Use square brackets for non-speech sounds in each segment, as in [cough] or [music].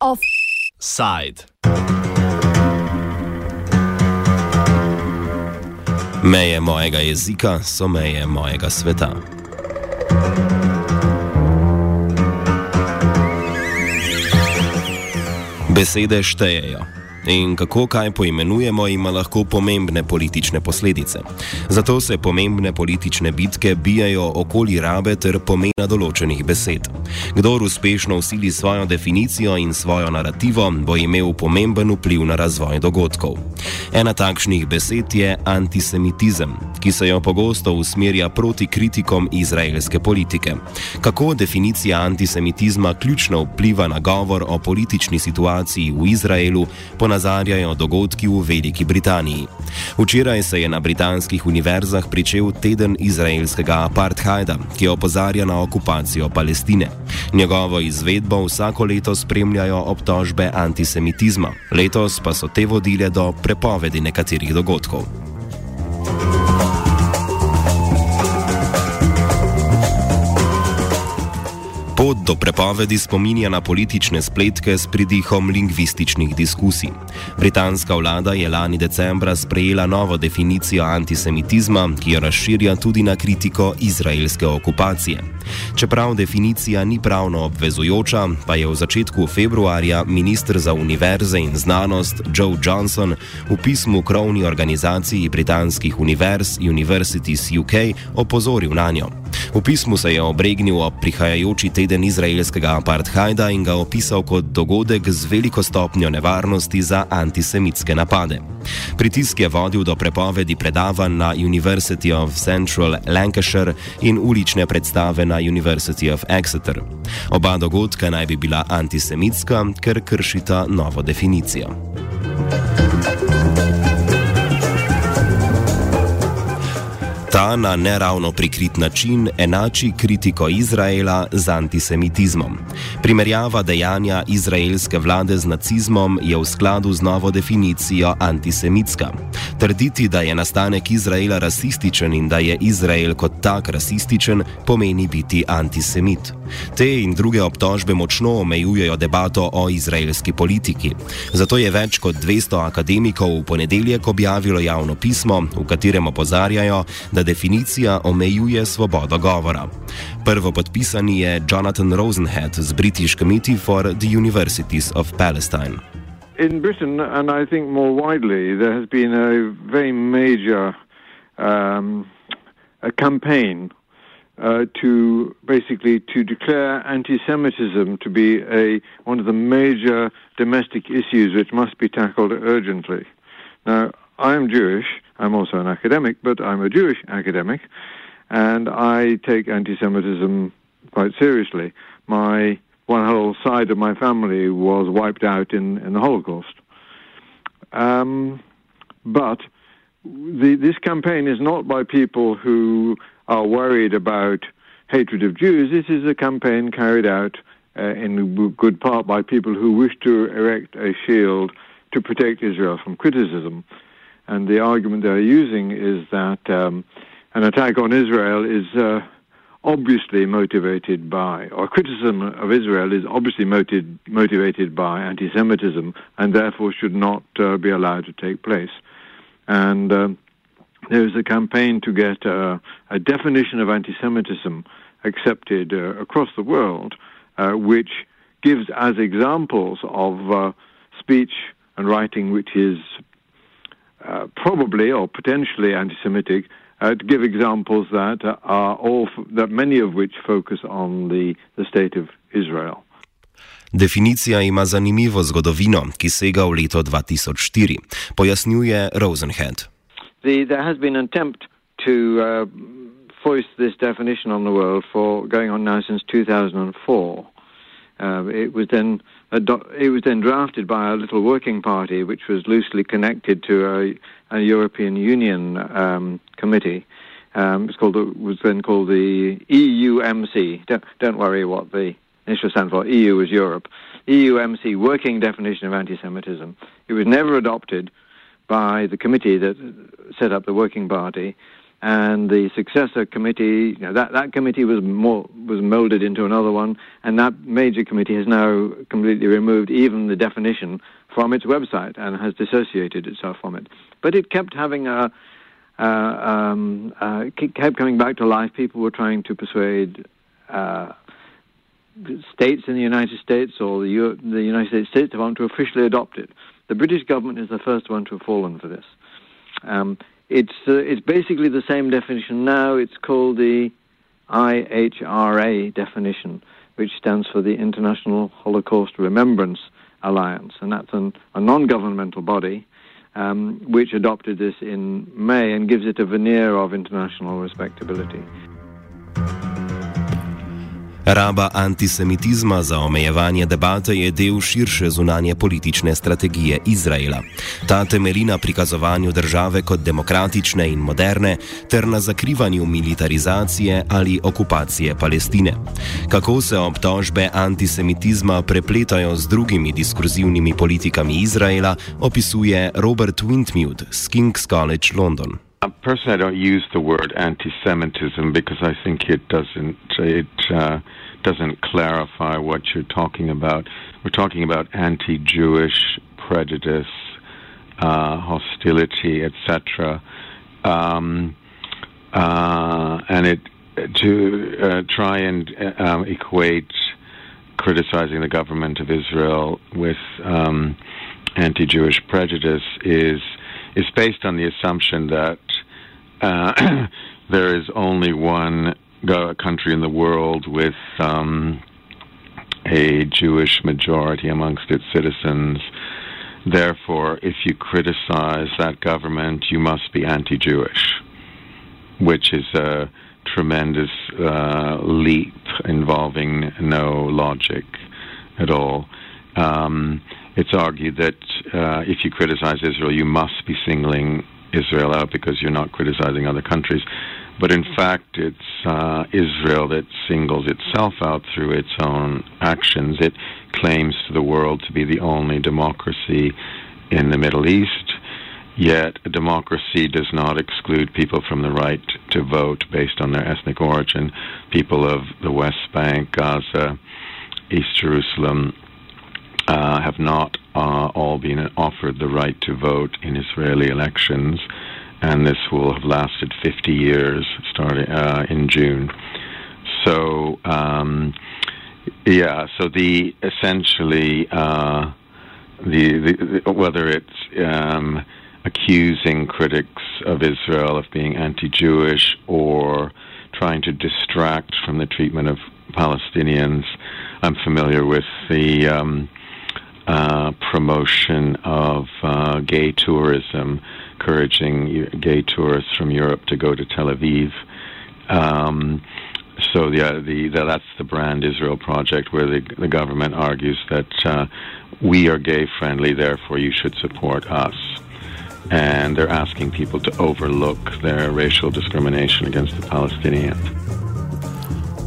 Offside. Meje mojega jezika so meje mojega sveta. Besede štejejo. In kako kaj poimenujemo, ima lahko pomembne politične posledice. Zato se pomembne politične bitke bijajo okoli rabe ter pomena določenih besed. Kdor uspešno usili svojo definicijo in svojo narativo, bo imel pomemben vpliv na razvoj dogodkov. Ena takšnih besed je antisemitizem, ki se jo pogosto usmerja proti kritikom izraelske politike. Kako definicija antisemitizma ključno vpliva na govor o politični situaciji v Izraelu, ponazarjajo dogodki v Veliki Britaniji. Včeraj se je na britanskih univerzah pričel teden izraelskega apartheida, ki opozarja na okupacijo Palestine. Njegovo izvedbo vsako leto spremljajo obtožbe antisemitizma, letos pa so te vodile do prepovedi nekaterih dogodkov. Pot do prepovedi spominja na politične spletke s pridihom lingvističnih diskusij. Britanska vlada je lani decembra sprejela novo definicijo antisemitizma, ki jo razširja tudi na kritiko izraelske okupacije. Čeprav definicija ni pravno obvezujoča, pa je v začetku februarja ministr za univerze in znanost Joe Johnson v pismu krovni organizaciji britanskih univerz Universities UK opozoril na njo. V pismu se je obregnil ob prihajajoči teden izraelskega apartheida in ga opisal kot dogodek z veliko stopnjo nevarnosti za antisemitske napade. Pritisk je vodil do prepovedi predavanj na University of Central Lancashire in ulične predstave na University of Exeter. Oba dogodka naj bi bila antisemitska, ker kršita novo definicijo. Ta na neravno prikrit način enači kritiko Izraela z antisemitizmom. Primerjava dejanja izraelske vlade z nacizmom je v skladu z novo definicijo antisemitska. Trditi, da je nastanek Izraela rasističen in da je Izrael kot tak rasističen, pomeni biti antisemit. Te in druge obtožbe močno omejujejo debato o izraelski politiki. Zato je več kot 200 akademikov v ponedeljek objavilo javno pismo, v katerem opozarjajo, da definicija omejuje svobodo govora. Prvo podpisani je Jonathan Rosenhead z British Committee for the Universities of Palestine. In Britain, and I think more widely, there has been a very major um, a campaign uh, to basically to declare anti-Semitism to be a one of the major domestic issues which must be tackled urgently. Now, I am Jewish. I'm also an academic, but I'm a Jewish academic, and I take anti-Semitism quite seriously. My one whole side of my family was wiped out in, in the Holocaust. Um, but the, this campaign is not by people who are worried about hatred of Jews. This is a campaign carried out uh, in good part by people who wish to erect a shield to protect Israel from criticism. And the argument they're using is that um, an attack on Israel is uh, obviously motivated by, or criticism of Israel is obviously motiv- motivated by anti Semitism and therefore should not uh, be allowed to take place. And uh, there is a campaign to get uh, a definition of anti Semitism accepted uh, across the world, uh, which gives as examples of speech and writing which is uh, probably or potentially anti-Semitic, uh, to give examples that uh, are all f- that many of which focus on the, the state of Israel. Definicija ima zanimivo zgodovino, ki sega v leto 2004, pojasnjuje Rosenhead. The, there has been an attempt to uh, voice this definition on the world for going on now since 2004. Uh, it was then it was then drafted by a little working party, which was loosely connected to a, a European Union um, committee. Um, it's called it was then called the EUMC. Don't, don't worry what the initial stands for. EU is Europe. EUMC, Working Definition of Anti-Semitism. It was never adopted by the committee that set up the Working Party, and the successor committee, you know, that, that committee was more was molded into another one, and that major committee has now completely removed even the definition from its website and has dissociated itself from it. But it kept having a uh, um, uh, kept coming back to life. People were trying to persuade uh, states in the United States or the, the United States to want to officially adopt it. The British government is the first one to have fallen for this. Um, it's uh, it's basically the same definition now. It's called the IHRA definition, which stands for the International Holocaust Remembrance Alliance, and that's an, a non-governmental body um, which adopted this in May and gives it a veneer of international respectability. Raba antisemitizma za omejevanje debate je del širše zunanje politične strategije Izraela. Ta temelji na prikazovanju države kot demokratične in moderne, ter na zakrivanju militarizacije ali okupacije Palestine. Kako se obtožbe antisemitizma prepletajo z drugimi diskurzivnimi politikami Izraela, opisuje Robert Wintmute z King's College London. Personally, I don't use the word anti-Semitism because I think it doesn't it uh, doesn't clarify what you're talking about. We're talking about anti-Jewish prejudice, uh, hostility, etc. Um, uh, and it to uh, try and uh, um, equate criticizing the government of Israel with um, anti-Jewish prejudice is is based on the assumption that uh, [clears throat] there is only one country in the world with um, a Jewish majority amongst its citizens. Therefore, if you criticize that government, you must be anti Jewish, which is a tremendous uh, leap involving no logic at all. Um, it's argued that uh, if you criticize Israel, you must be singling Israel out because you're not criticizing other countries. But in fact, it's uh, Israel that singles itself out through its own actions. It claims to the world to be the only democracy in the Middle East. Yet, a democracy does not exclude people from the right to vote based on their ethnic origin. People of the West Bank, Gaza, East Jerusalem, uh, have not uh, all been offered the right to vote in Israeli elections, and this will have lasted 50 years, starting uh, in June. So, um, yeah, so the essentially uh, the, the, the, whether it's um, accusing critics of Israel of being anti-Jewish or trying to distract from the treatment of Palestinians. I'm familiar with the um, uh, promotion of uh, gay tourism, encouraging gay tourists from Europe to go to Tel Aviv. Um, so yeah, the, the, that's the Brand Israel project, where the, the government argues that uh, we are gay friendly, therefore you should support us. And they're asking people to overlook their racial discrimination against the Palestinians.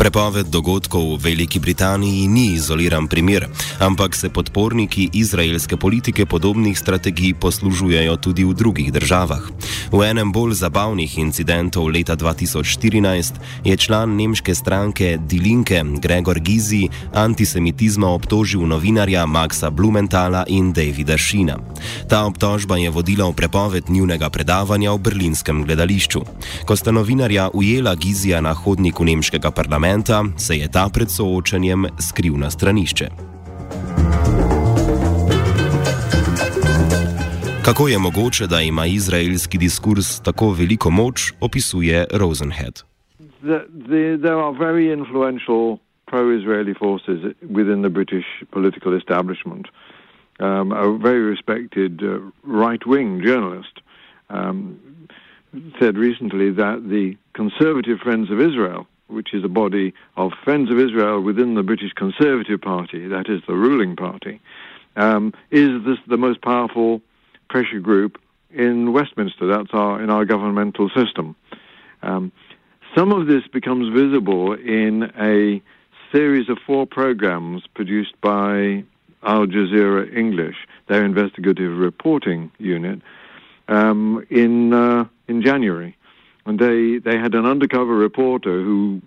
Prepoved dogodkov v Veliki Britaniji ni izoliran primer, ampak se podporniki izraelske politike podobnih strategij poslužujejo tudi v drugih državah. V enem bolj zabavnih incidentov leta 2014 je član nemške stranke Die Linke Gregor Gizi antisemitizma obtožil novinarja Maxa Blumenthala in Davida Šina. Ta obtožba je vodila v prepoved njunega predavanja v berlinskem gledališču. Ko sta novinarja ujela Gizija na hodniku nemškega parlamenta, parlamenta, se je ta pred soočanjem skril na stranišče. Kako je mogoče, da ima izraelski diskurs tako veliko moč, opisuje Rosenhead. The, the, there are very influential pro-Israeli forces within the British political establishment. Um, a very respected uh, right-wing journalist um, said recently that the conservative Friends of Israel which is a body of Friends of Israel within the British Conservative Party, that is the ruling party, um, is this the most powerful pressure group in Westminster. That's our in our governmental system. Um, some of this becomes visible in a series of four programs produced by Al Jazeera English, their investigative reporting unit, um, in uh, in January, and they they had an undercover reporter who.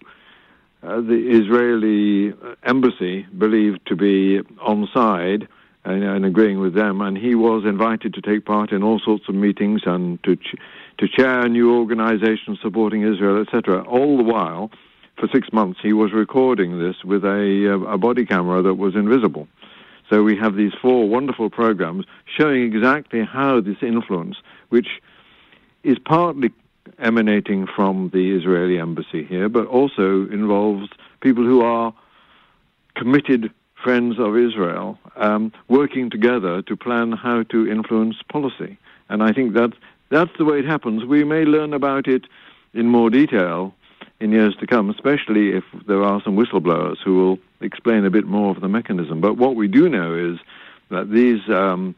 Uh, the Israeli embassy believed to be on side and, and, agreeing with them, and he was invited to take part in all sorts of meetings and to ch- to chair a new organizations supporting Israel, etc. All the while, for six months, he was recording this with a, uh, a body camera that was invisible. So we have these four wonderful programs showing exactly how this influence, which is partly emanating from the Israeli embassy here, but also involves people who are committed friends of Israel um, working together to plan how to influence policy. And I think that that's the way it happens. We may learn about it in more detail in years to come, especially if there are some whistleblowers who will explain a bit more of the mechanism. But what we do know is that these um,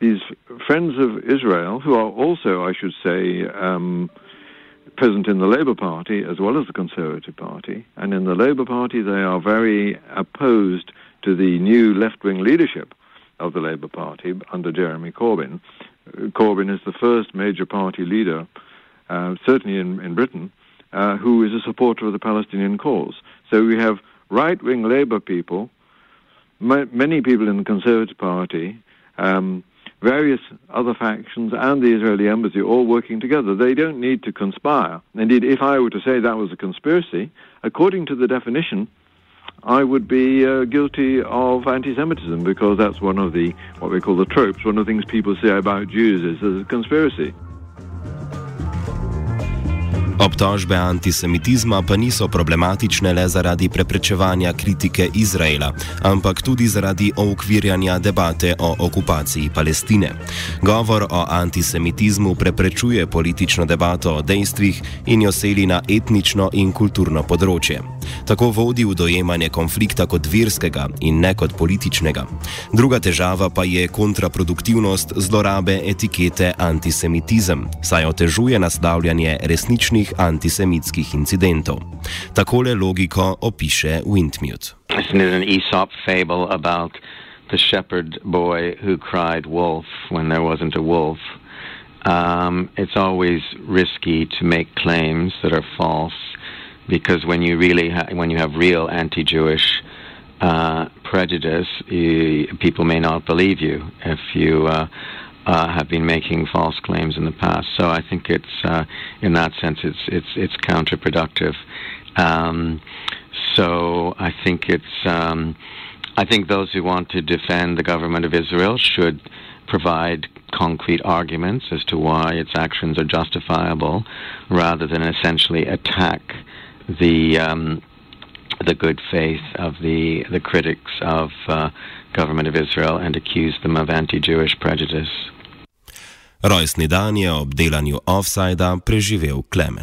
these friends of Israel, who are also, I should say, um, present in the Labour Party as well as the Conservative Party, and in the Labour Party they are very opposed to the new left-wing leadership of the Labour Party under Jeremy Corbyn. Corbyn is the first major party leader, uh, certainly in, in Britain, uh, who is a supporter of the Palestinian cause. So we have right wing Labour people, many people in the Conservative Party, um, various other factions, and the Israeli embassy all working together. They don't need to conspire. Indeed, if I were to say that was a conspiracy, according to the definition, I would be uh, guilty of anti-Semitism because that's one of the what we call the tropes. One of the things people say about Jews is there's a conspiracy. Obtožbe antisemitizma pa niso problematične le zaradi preprečevanja kritike Izraela, ampak tudi zaradi okvirjanja debate o okupaciji Palestine. Govor o antisemitizmu preprečuje politično debato o dejstvih in jo seli na etnično in kulturno področje. Tako vodi v dojemanje konflikta kot verskega in ne kot političnega. Druga težava pa je kontraproduktivnost zlorabe etikete antisemitizem, saj otežuje naslavljanje resničnih antisemitskih incidentov. Takole logiko opiše Windmute. Isn't it an Aesop fable about the shepherd boy who cried wolf when there wasn't a wolf? Um, it's always risky to make claims that are false because when you really ha- when you have real anti-Jewish uh, prejudice, you, people may not believe you if you uh, uh, have been making false claims in the past. So I think it's uh, in that sense it's it's it's counterproductive. Um, so I think it's um, I think those who want to defend the government of Israel should provide concrete arguments as to why its actions are justifiable, rather than essentially attack the um, the good faith of the the critics of uh, government of Israel and accuse them of anti-Jewish prejudice. Rojstni dan je ob delanju offsajda preživel Klemen.